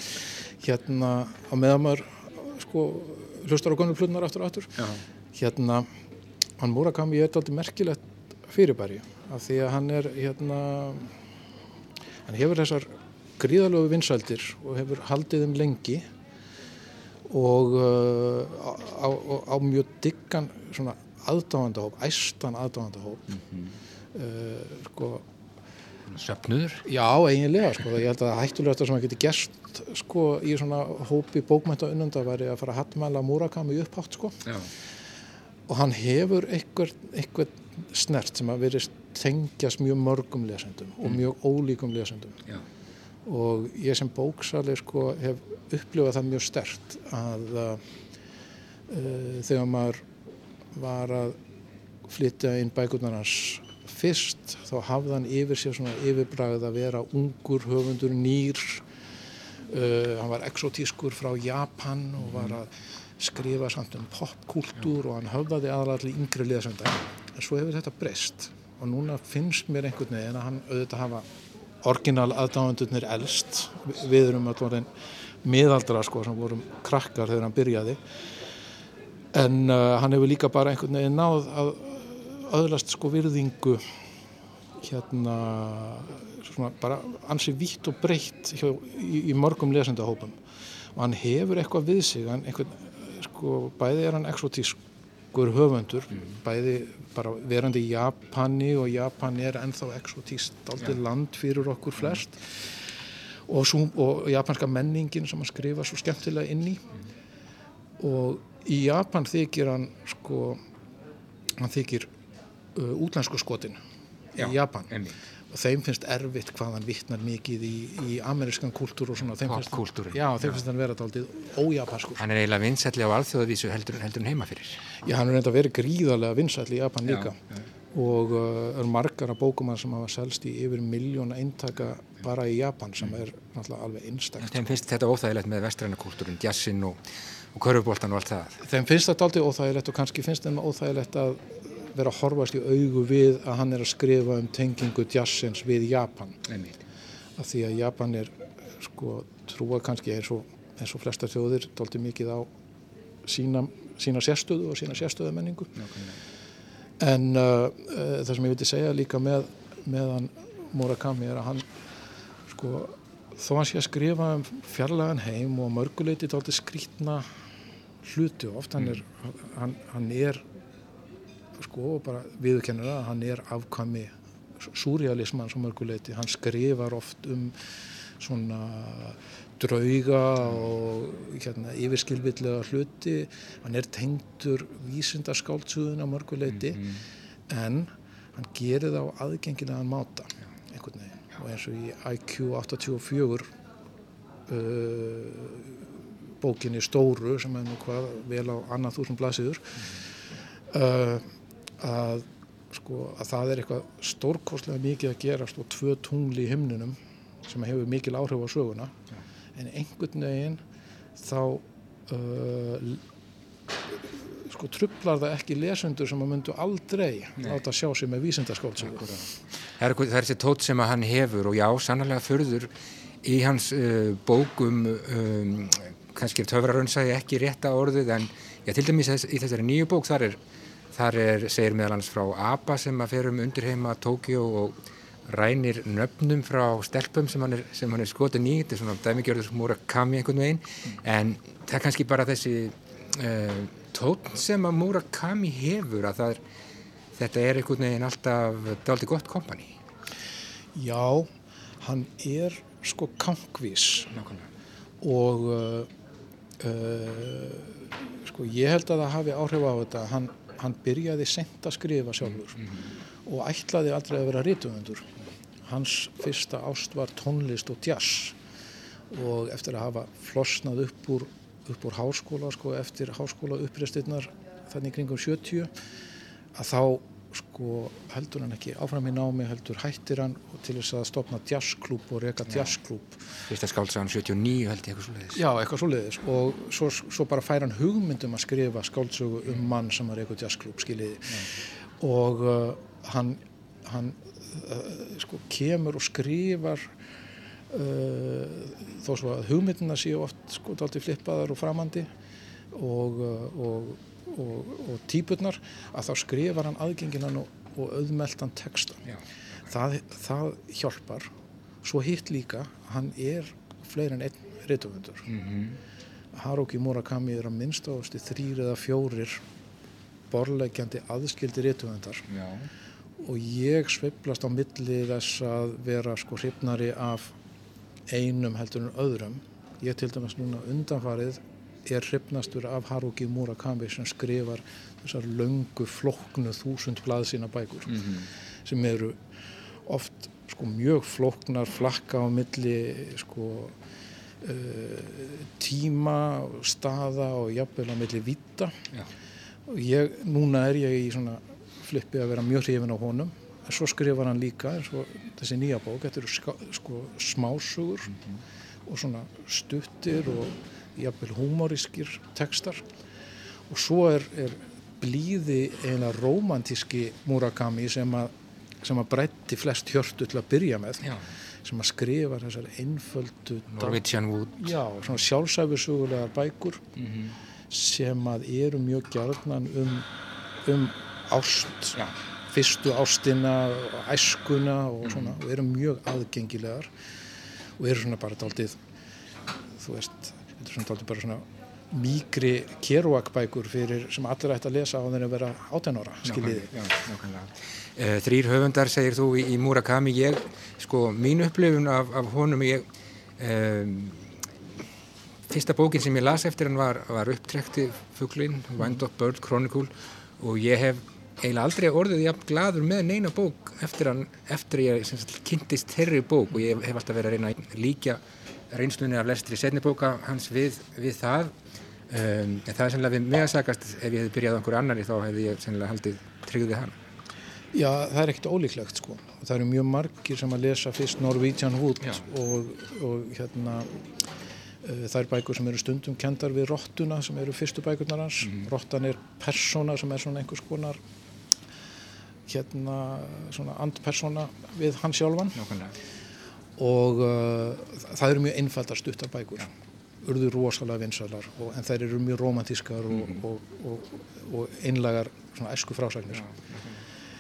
hérna á meðan maður sko hlustar á konur plunnar aftur og aftur Já. hérna, hann Murakami er alltaf merkilegt fyrirbæri af því að hann er hérna hann hefur þessar gríðalögu vinsældir og hefur haldið um lengi og uh, á, á, á mjög diggan svona aðdáðandahóp, æstan aðdáðandahóp mm -hmm. uh, sko Söpnuður? Já, eiginlega, sko, ég held að hættulegast sem að geti gerst sko, í svona hópi bókmænta unnunda væri að fara að hattmæla Murakami upphátt sko. og hann hefur einhver snert sem að verið tengjast mjög mörgum lesendum mm. og mjög ólíkum lesendum Já. og ég sem bóksali sko, hef upplifað það mjög stert að uh, þegar maður var að flytja inn bækurnar hans fyrst þá hafði hann yfir sér svona yfirbragð að vera ungur höfundur nýr. Uh, hann var exotískur frá Japan og var að skrifa samt um popkultúr og hann höfðaði aðalega allir yngri liðsönda en svo hefur þetta breyst og núna finnst mér einhvern veginn að hann auðvitað hafa orginal aðdáðandurnir elst. Við erum alltaf miðaldra sko sem vorum krakkar þegar hann byrjaði. En uh, hann hefur líka bara einhvern veginn náð að öðlast sko virðingu hérna svona bara ansi vítt og breytt hjá, í, í mörgum lesendahópum og hann hefur eitthvað við sig hann einhvern, sko, bæði er hann exotískur höfundur mm. bæði bara verandi í Japani og Japan er ennþá exotíst aldrei ja. land fyrir okkur flest mm. og, svo, og japanska menningin sem hann skrifa svo skemmtilega inn í mm. og í Japan þykir hann sko hann þykir útlensku skotin í Japan einnig. og þeim finnst erfitt hvað hann vittnar mikið í, í amerískan kultúr og svona þeim finnst, Popkúltúrin. já, þeim finnst hann vera daldið ójapanskur Hann er eiginlega vinsætli á alþjóðavísu heldur, heldur heima fyrir. já, hann er reynda verið gríðarlega vinsæll í Japan Já, líka og uh, er margar af bókum hans sem hafa selst í yfir miljón eintaka bara í Japan sem er náttúrulega alveg einstakt Þeim finnst þetta óþægilegt með vestræna kúltúrin, jazzin og, og körfuboltan og allt það. þeim finnst þetta aldrei óþægilegt og kannski finnst þeim óþægilegt að vera að horfast í augu við að hann er að skrifa um tengingu jazzins við Japan. Einnig. af því að Japan er sko trúa kannski eins og, eins og flesta þjóðir dálítið mikið á sína, sína sérstöðu og sína sérstöðu menningu. En uh, uh, það sem ég vilti segja líka með, með hann Murakami er að hann sko þó hann sé að skrifa um fjarlagan heim og mörguleiti dálítið skrítna hluti oft hann er, hann, hann er sko bara viðurkennur að hann er afkvæmi súrealisman sem mörguleiti, hann skrifar oft um svona drauga og hérna, yfirskilvillega hluti. Hann er tengdur vísindaskáldsugðun á mörguleiti en hann gerir það á aðgengilegan máta einhvern veginn. Og eins og í IQ 84 uh, bókinni Stóru sem er nú hvað vel á annað þúsund blasiður uh, að sko að það er eitthvað stórkostlega mikið að gerast og tvö tungli í himnunum sem hefur mikil áhrif á söguna. En einhvern veginn þá uh, sko trublar það ekki lesendur sem að myndu aldrei láta sjá sig með vísindaskáldsögu. Það er, er þessi tótt sem að hann hefur og já, sannlega förður í hans uh, bókum um, kannski töfrarönnsæði ekki rétta orðið en já, til dæmis í þessari nýju bók þar er, þar er, segir meðal hans frá ABBA sem að fer um undirheima Tókjó og rænir nöfnum frá stelpum sem hann er, sem hann er skotin í, þetta er svona dæmigjörður Murakami einhvern veginn, en það er kannski bara þessi uh, tótt sem að Murakami hefur að það er, þetta er einhvern veginn alltaf dálítið gott kompani. Já, hann er sko kankvís Nákvæmlega. og uh, uh, sko ég held að það hafi áhrif á þetta hann, hann byrjaði sent að skrifa sjálfur og ætlaði aldrei að vera rítumundur hans fyrsta ást var tónlist og jazz og eftir að hafa flosnað upp úr, upp úr háskóla sko eftir háskóla uppreistinnar þannig kringum 70 að þá sko heldur hann ekki áfram í námi heldur hættir hann til þess að stopna jazzklúb og reka jazzklúb Fyrsta skáldsagan 79 held ég eitthvað svo leiðis. Já, eitthvað svoleiðis. Og svo, svo bara fær hann hugmyndum að skrifa skáldsögu um mann sem var eitthvað jazzklúb skiljiði. Og uh, hann, hann uh, sko kemur og skrifar uh, þó svo að hugmyndina séu oft sko daldi flippaðar og framandi. Og, uh, og, og, og típurnar að þá skrifar hann aðgenginan og, og auðmeltan texta Já. það, það hjálpar. Svo hitt líka, hann er fleiri en einn ritumundur Haruki Murakami er að minnst ástu þrýr eða fjórir borleggjandi aðskildi ritumundar Já. og ég sveiflast á milli þess að vera sko hrifnari af einum heldur en öðrum. Ég til dæmis núna undanfarið er hrifnastur af Haruki Murakami sem skrifar þessar löngu flóknu þúsund blaðsína bækur sem eru oft sko mjög flóknar flakka á milli sko uh, tíma og staða og jafnvel á milli vita Já. og ég, núna er ég í svona flippi að vera mjög hrifin á honum. Svo skrifar hann líka og þessi nýja bók, þetta eru sko smásugur og svona stuttir og jafnvel humorískir tekstar og svo er, er blíði eina romantíski Murakami sem að, sem að breytti flest hjörtu til að byrja með Já. sem að skrifa þessar einföldu Norwegian Wood. já, svona sjálfsæfisugulegar bækur sem að eru mjög gjarnan um, um ást Já. fyrstu ástina og æskuna og svona og eru mjög aðgengilegar og eru svona bara daldið þú veist, svona bara svona mýgri Kerouac bækur fyrir sem allir ætti að lesa á þeirra að vera átænóra, skiljiði. Nákvæmlega. Uh, þrýr höfundar segir þú í, í Murakami, ég, sko, mín upplifun af, af honum, ég, um, fyrsta bókin sem ég las eftir hann var, var upptrekti fuglin, Wind Up Bird Chronicle og ég hef eiginlega aldrei orðið jafn gladur með neina bók eftir hann, eftir ég sagt, kynntist þeirri bók og ég hef alltaf verið að reyna að líka reynslunni af lestri setni bóka hans við, við það um, en það er sennilega við mig að sagast ef ég hefði byrjað einhverju annari þá hefði ég sennilega haldið tryggðið hann Já, það er ekkert ólíklegt sko. Og Það eru mjög margir sem að lesa fyrst Norwegian Wood Já. og, og hérna uh, það er bækur sem eru stundum kendar við rottuna sem eru fyrstu bækurnar hans. Rottan er persóna sem er svona einhvers konar hérna svona andpersóna við hann sjálfan nákvæmlega og uh, það eru mjög einfaldar stuttar bækur. Urðu rosalega vinsalar og, en þær eru mjög romantískar og, og, og, og einlagar svona æsku frásagnir.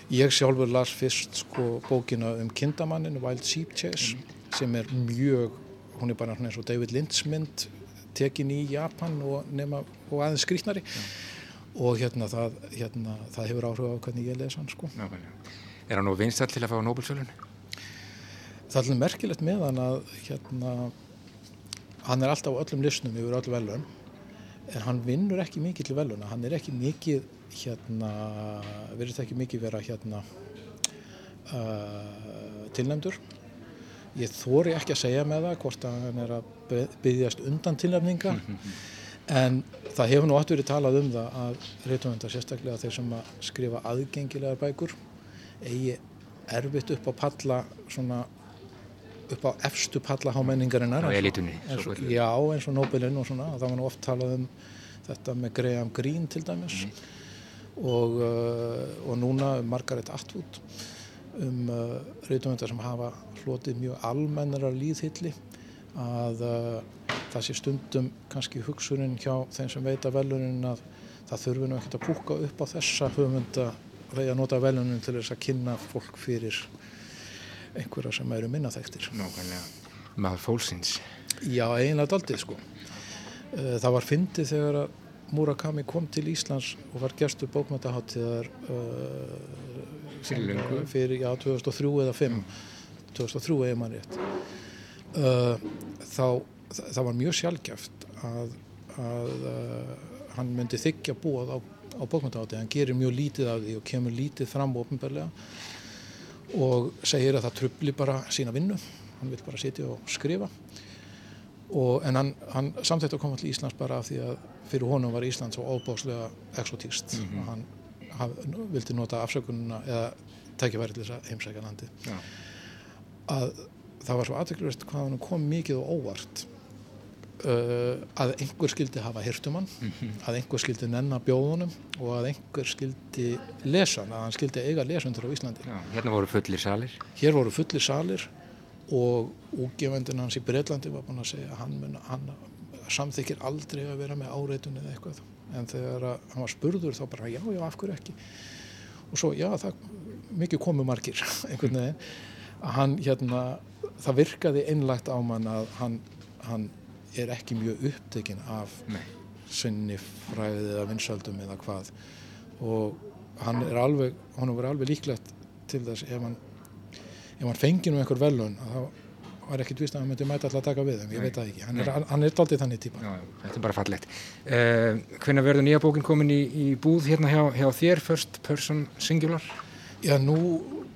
Ég sjálfur las fyrst sko bókina um kindamannin Wild Sheep Chase sem er mjög hún er bara eins og David Lynch mynd tekin í Japan og, nema, og aðeins skrýtnari. Og hérna það, hérna það hefur áhrif á hvernig ég lesa hann sko. Nákvæmlega. Er hann nú vinstall til að fá Nobel-sölun? Það er alveg merkilegt með hann að hérna, hann er alltaf á öllum lisnum yfir öll velun en hann vinnur ekki mikið til veluna hann er ekki mikið hérna, verður ekki mikið vera hérna uh, tilnæmdur ég þóri ekki að segja með það hvort að hann er að byggjast undan tilnæmninga en það hefur nú átt verið talað um það að reytumvendar sérstaklega þeir sem að skrifa aðgengilegar bækur eigi erfitt upp á palla svona upp á efstu palla hámenningarinnar Á eins og- elítunni, eins og- svokölluðu. já eins og Nobelinn og svona það var nú oft talað um þetta með Graham Greene til dæmis og, uh, og núna um Margaret Atwood um uh, reytumvendar sem hafa hlotið mjög almennara líðhylli að uh, það sé stundum kannski hugsunin hjá þeim sem veita velunin að það þurfi nú ekkert að púka upp á þessa þegar að nota velunin til þess að kynna fólk fyrir einhverja sem eru. Nákvæmlega. Maður fólksins. Já, eiginlega daldið sko. Eh, Það var fyndið þegar að Murakami kom til Íslands og var gestur bókmæntaháttíðar uh, Fyrir löngu. fyrir, já, 2003 eða 5 2003 eða mann rétt. Uh, þá það, var mjög sjálfgæft að, að uh, hann myndi þykja búað á, á bókmæntaháttíð hann gerir mjög lítið af því og kemur lítið fram ofinbarlega og segir að það trubli bara sína vinnu. Hann vil bara sitja og skrifa. Og, en hann, hann samþætti að koma til Íslands bara af því að fyrir honum var Ísland svo óbáslega exotíst og hann haf, vildi nota afsökununa eða tækifæri til þess að heimsækja landi Já. að það var svo aðteklurist hvað hann kom mikið og óvart uh, að einhver skildi hafa hirtum hann að einhver skildi nenna bjóðunum og að einhver skildi lesa hann, að hann skildi eiga lesundur á Íslandi. Já, hérna voru fullir salir. Hér voru fullir salir og útgefendin hans í Breitlandi var búin að segja að hann, mun, hann samþykir aldrei að vera með áreitun eða eitthvað. En þegar að hann var spurður þá bara já, já, af hverju ekki? Og svo, já, það mikið komu margir einhvern veginn. Að hann hérna, það virkaði einlagt á mann að hann, hann er ekki mjög upptekinn af Nei. sinni fræðið eða vinsöldum eða hvað og hann er alveg, hann er alveg líklegt til þess ef hann ef hann fengi nú einhver velun þá var ekkit vist að hann myndi mæta alltaf að taka við þeim, ég veit það ekki, hann er, hann er daldið þannig típa. Já, þetta er bara fallegt. Uh, Hvenær verður nýja bókin komin í, í búð hérna hjá, hjá þér, First Person Singular? Já, nú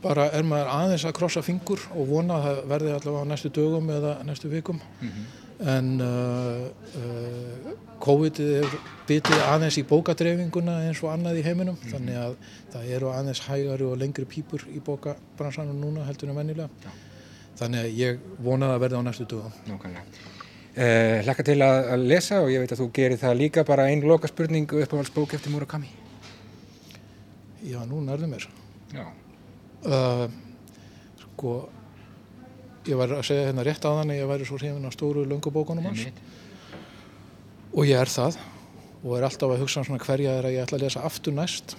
bara er maður aðeins að krossa fingur og vona að það verði allavega á næstu dögum eða næstu vikum. en uh, uh, COVID er bitið aðeins í bókadreifinguna eins og annað í heiminum Mhm. þannig að það eru aðeins hægari og lengri pípur í bókabransanum núna heldur en venjulega þannig að ég vona að það verði á næstu dögum Nákvæmlega. Uh, Laka til að, lesa og ég veit að þú gerir það líka bara einn loka spurning uppáhaldsbók eftir Murakami. Já, nú nærðu mér Já. uh, Sko ég var að segja hérna rétt á þannig ég væri svo hrifin af stóru löngubókunum hans. Og ég er það. Og er alltaf að hugsa um hverja er að ég ætla að lesa aftur næst.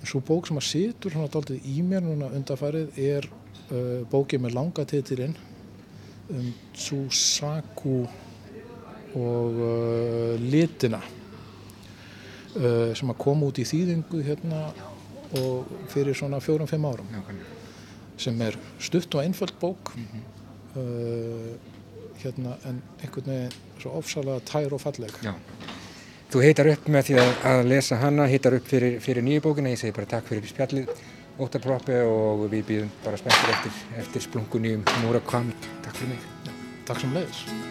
En svo bók sem að situr svona daldið í mér núna undarfarið er uh, bókið með langa titilinn um Tsusaku og uh, litina uh, sem að koma út í þýðingu hérna og fyrir svona fjórum-fimm árum. Nákvæmlega. Sem er stutt og einföld bók uh, hérna en einhvern veginn svo ofsalega tær og falleg Já. Þú heitar upp með því að, að lesa hana, heitar upp fyrir, fyrir nýju bókina, ég segi bara takk fyrir spjallið, Óttar Proppi og við býðum bara spenntir eftir, eftir splunkunni um Murakami. Takk fyrir mig. Takk sem leiðis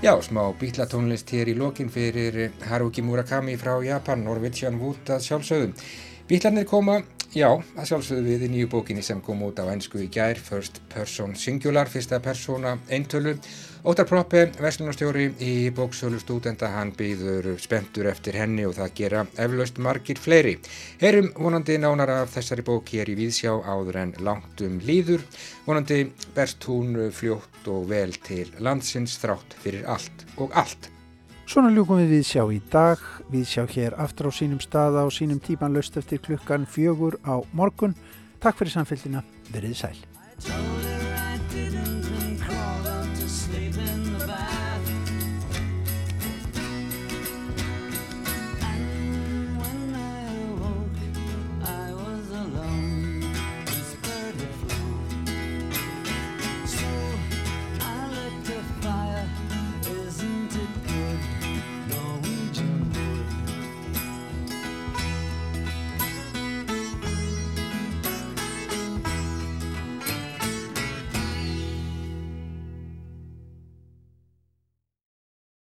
Já, smá bítlatónlist hér í lokin fyrir Haruki Murakami frá Japan, Norwegian Wood að sjálfsögðum. Bítlarnir koma, já, að sjálfsögðu við í nýju bókinni sem kom út á einsku í gær, First Person Singular, fyrsta persóna eintölu. Óttar Proppe, verslunarstjóri í bóksölu stúdenda, hann býður spenntur eftir henni og það gera eflaust margir fleiri. Heyrum vonandi nánar af þessari bók hér í Víðsjá áður en langt um líður. Vonandi berst hún fljótt og vel til landsins þrátt fyrir allt og allt. Svona ljúkum við við sjá í dag, við sjá hér aftur á sínum staða og sínum tíman löst eftir klukkan fjögur á morgun. Takk fyrir samfélgina, verið sæl.